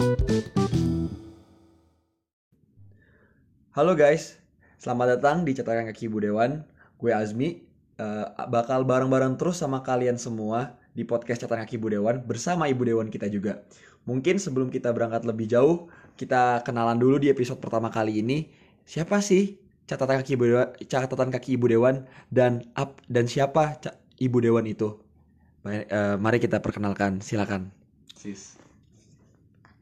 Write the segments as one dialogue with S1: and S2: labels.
S1: Halo guys, selamat datang di Cetakan Kaki Ibu Dewan. Gue Azmi, eh, bakal bareng-bareng terus sama kalian semua di podcast Cetakan Kaki Ibu Dewan bersama Ibu Dewan kita juga. Mungkin sebelum kita berangkat lebih jauh, kita kenalan dulu di episode pertama kali ini. Siapa sih catatan kaki Ibu Dewan, catatan kaki Ibu Dewan dan up dan siapa Ibu Dewan itu? Eh, mari kita perkenalkan, silakan. Sis.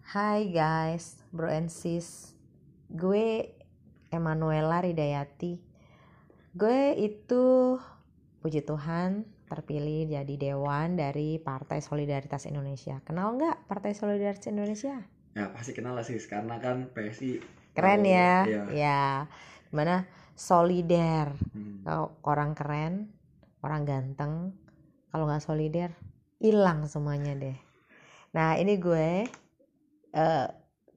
S2: Hai guys, bro and sis. Gue Emanuela Ridayati. Gue itu puji Tuhan terpilih jadi dewan dari Partai Solidaritas Indonesia. Kenal nggak Partai Solidaritas Indonesia?
S1: Ya pasti kenal lah sis, karena kan PSI
S2: Keren
S1: kalau-
S2: ya,
S1: Iya.
S2: ya. Gimana? Solider.
S1: Hmm.
S2: Kalau orang keren, orang ganteng, kalau nggak solider, hilang semuanya deh. Nah ini gue, eh,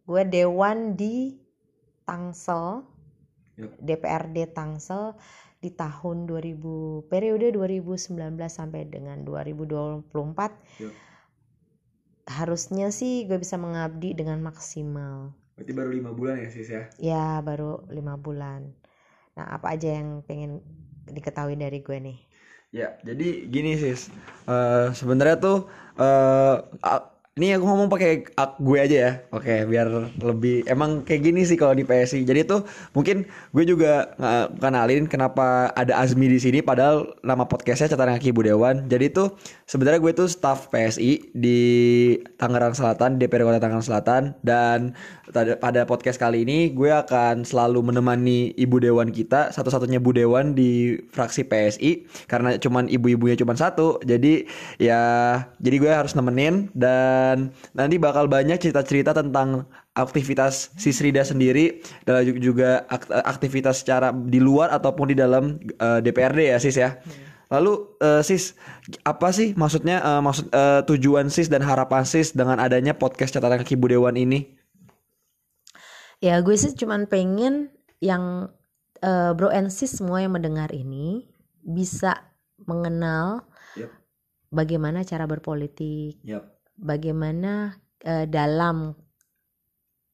S2: gue dewan di Tangsel. DPRD Tangsel di tahun 2000 periode 2019 sampai dengan 2024.
S1: Yup.
S2: Harusnya sih gue bisa mengabdi dengan maksimal.
S1: Berarti baru lima bulan ya sis ya?
S2: Ya baru lima bulan. Nah apa aja yang pengen diketahui dari gue nih?
S1: Ya, jadi gini sis, Eh sebenarnya tuh a- ini aku ngomong pakai ak- gue aja ya, oke, biar lebih emang kayak gini sih kalau di PSI. Jadi tuh mungkin gue juga nggak kenalin kenapa ada Azmi di sini, padahal nama podcastnya catatan kaki Ibu Dewan. Jadi tuh sebenarnya gue tuh staff PSI di Tangerang Selatan, DPR Kota Tangerang Selatan, dan pada podcast kali ini gue akan selalu menemani Ibu Dewan kita, satu-satunya Bu Dewan di fraksi PSI karena cuman ibu-ibunya cuman satu. Jadi ya jadi gue harus nemenin dan nanti bakal banyak cerita-cerita tentang aktivitas Sisrida sendiri dan juga ak- aktivitas secara di luar ataupun di dalam eh, DPRD ya Sis ya. Lalu eh, Sis, apa sih maksudnya eh, maksud eh, tujuan Sis dan harapan Sis dengan adanya podcast catatan kaki Bu Dewan ini?
S2: Ya gue sih cuman pengen yang eh, bro and sis semua yang mendengar ini bisa mengenal
S1: Yep.
S2: bagaimana cara berpolitik,
S1: Yap.
S2: Bagaimana eh, dalam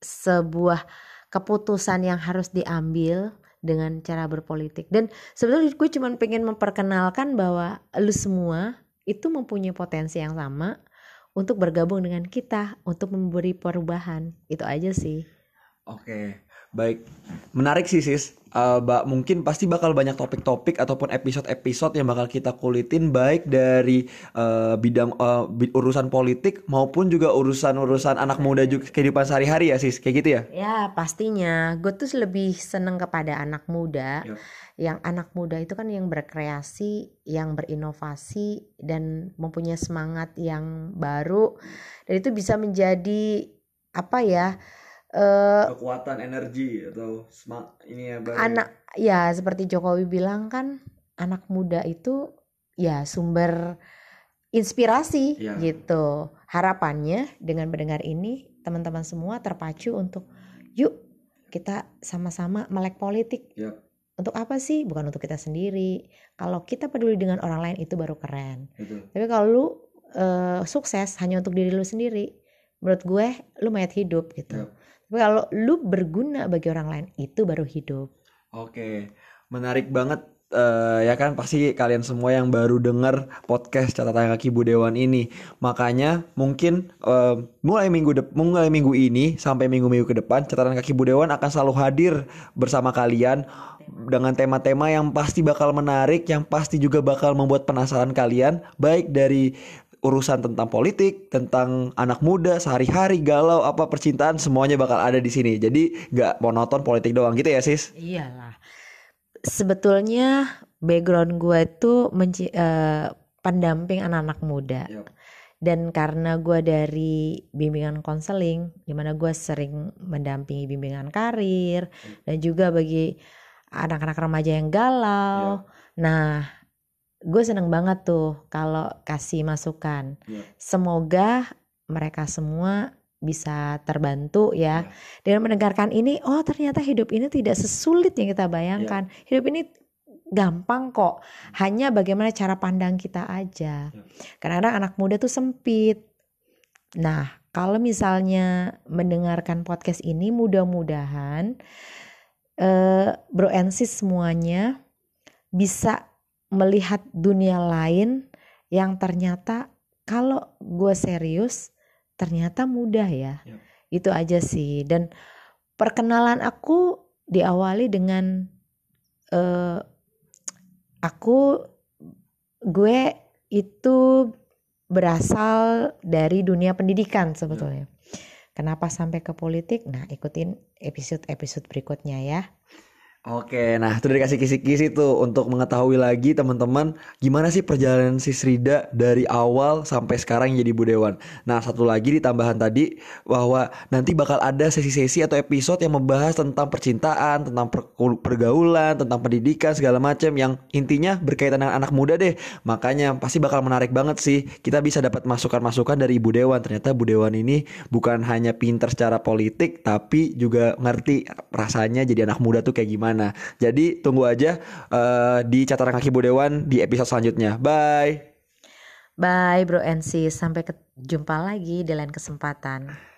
S2: sebuah keputusan yang harus diambil dengan cara berpolitik. Dan sebetulnya gue cuman pengen memperkenalkan bahwa lu semua itu mempunyai potensi yang sama untuk bergabung dengan kita untuk memberi perubahan. Itu aja sih.
S1: Oke, baik. Menarik sih sis. Eh, ba- mungkin pasti bakal banyak topik-topik ataupun episode-episode yang bakal kita kulitin baik dari eh, bidang bi- urusan politik maupun juga urusan-urusan anak muda juga kehidupan sehari-hari ya sis, kayak gitu ya?
S2: Ya pastinya gue tuh lebih seneng kepada anak muda
S1: Yap.
S2: Yang anak muda itu kan yang berkreasi Yang berinovasi Dan mempunyai semangat yang baru Dan itu bisa menjadi Apa ya eh
S1: Kekuatan energi atau smart ini ya
S2: Anak Ya seperti Jokowi bilang kan Anak muda itu Ya sumber inspirasi
S1: Iya.
S2: gitu Harapannya dengan mendengar ini Teman-teman semua terpacu untuk Yuk kita sama-sama melek politik
S1: Yap.
S2: untuk apa sih? Bukan untuk kita sendiri. Kalau kita peduli dengan orang lain itu baru keren.
S1: Betul.
S2: Tapi kalau lu eh, sukses hanya untuk diri lu sendiri, menurut gue lu mayat hidup gitu.
S1: Yap.
S2: Kalau lu berguna bagi orang lain itu baru hidup.
S1: Oke, menarik banget eh, ya kan pasti kalian semua yang baru dengar podcast catatan kaki Bu Dewan ini. Makanya mungkin eh, mulai minggu dep- mulai minggu ini sampai minggu-minggu ke depan catatan kaki Bu Dewan akan selalu hadir bersama kalian dengan tema-tema yang pasti bakal menarik, yang pasti juga bakal membuat penasaran kalian baik dari urusan tentang politik, tentang anak muda, sehari-hari galau apa percintaan semuanya bakal ada di sini. Jadi nggak monoton politik doang gitu ya sis?
S2: Iyalah. Sebetulnya background gue itu menci- eh, pendamping anak-anak muda.
S1: Yap.
S2: Dan karena gue dari bimbingan konseling, di mana gue sering mendampingi bimbingan karir, dan juga bagi anak-anak remaja yang galau. Nah, gue seneng banget tuh kalau kasih masukan.
S1: Iya.
S2: Semoga mereka semua bisa terbantu
S1: Iya.
S2: ya dengan mendengarkan ini. Oh, ternyata hidup ini tidak sesulit yang kita bayangkan. Hidup ini gampang kok. Hanya bagaimana cara pandang kita aja.
S1: Ya.
S2: Kadang-kadang anak muda tuh sempit. Nah, kalau misalnya mendengarkan podcast ini mudah-mudahan eh, Bro and Sis semuanya bisa melihat dunia lain yang ternyata kalau gue serius ternyata mudah ya.
S1: Yap.
S2: Itu aja sih dan perkenalan aku diawali dengan eh aku gue itu berasal dari dunia pendidikan sebetulnya. Kenapa sampai ke politik? Nah, ikutin episode-episode berikutnya ya.
S1: Oke, nah itu udah dikasih kisi-kisi tuh untuk mengetahui lagi teman-teman gimana sih perjalanan si Srida dari awal sampai sekarang jadi budewan. Nah satu lagi di tambahan tadi bahwa nanti bakal ada sesi-sesi atau episode yang membahas tentang percintaan, tentang per- pergaulan, tentang pendidikan segala macam yang intinya berkaitan dengan anak muda deh. Makanya pasti bakal menarik banget sih. Kita bisa dapat masukan-masukan dari Ibu Dewan. Ternyata Bu Dewan ini bukan hanya pinter secara politik tapi juga ngerti rasanya jadi anak muda tuh kayak gimana. Jadi tunggu aja eh, di catatan kaki Bu Dewan di episode selanjutnya. Bye.
S2: Bye bro and sampai jumpa lagi di lain kesempatan.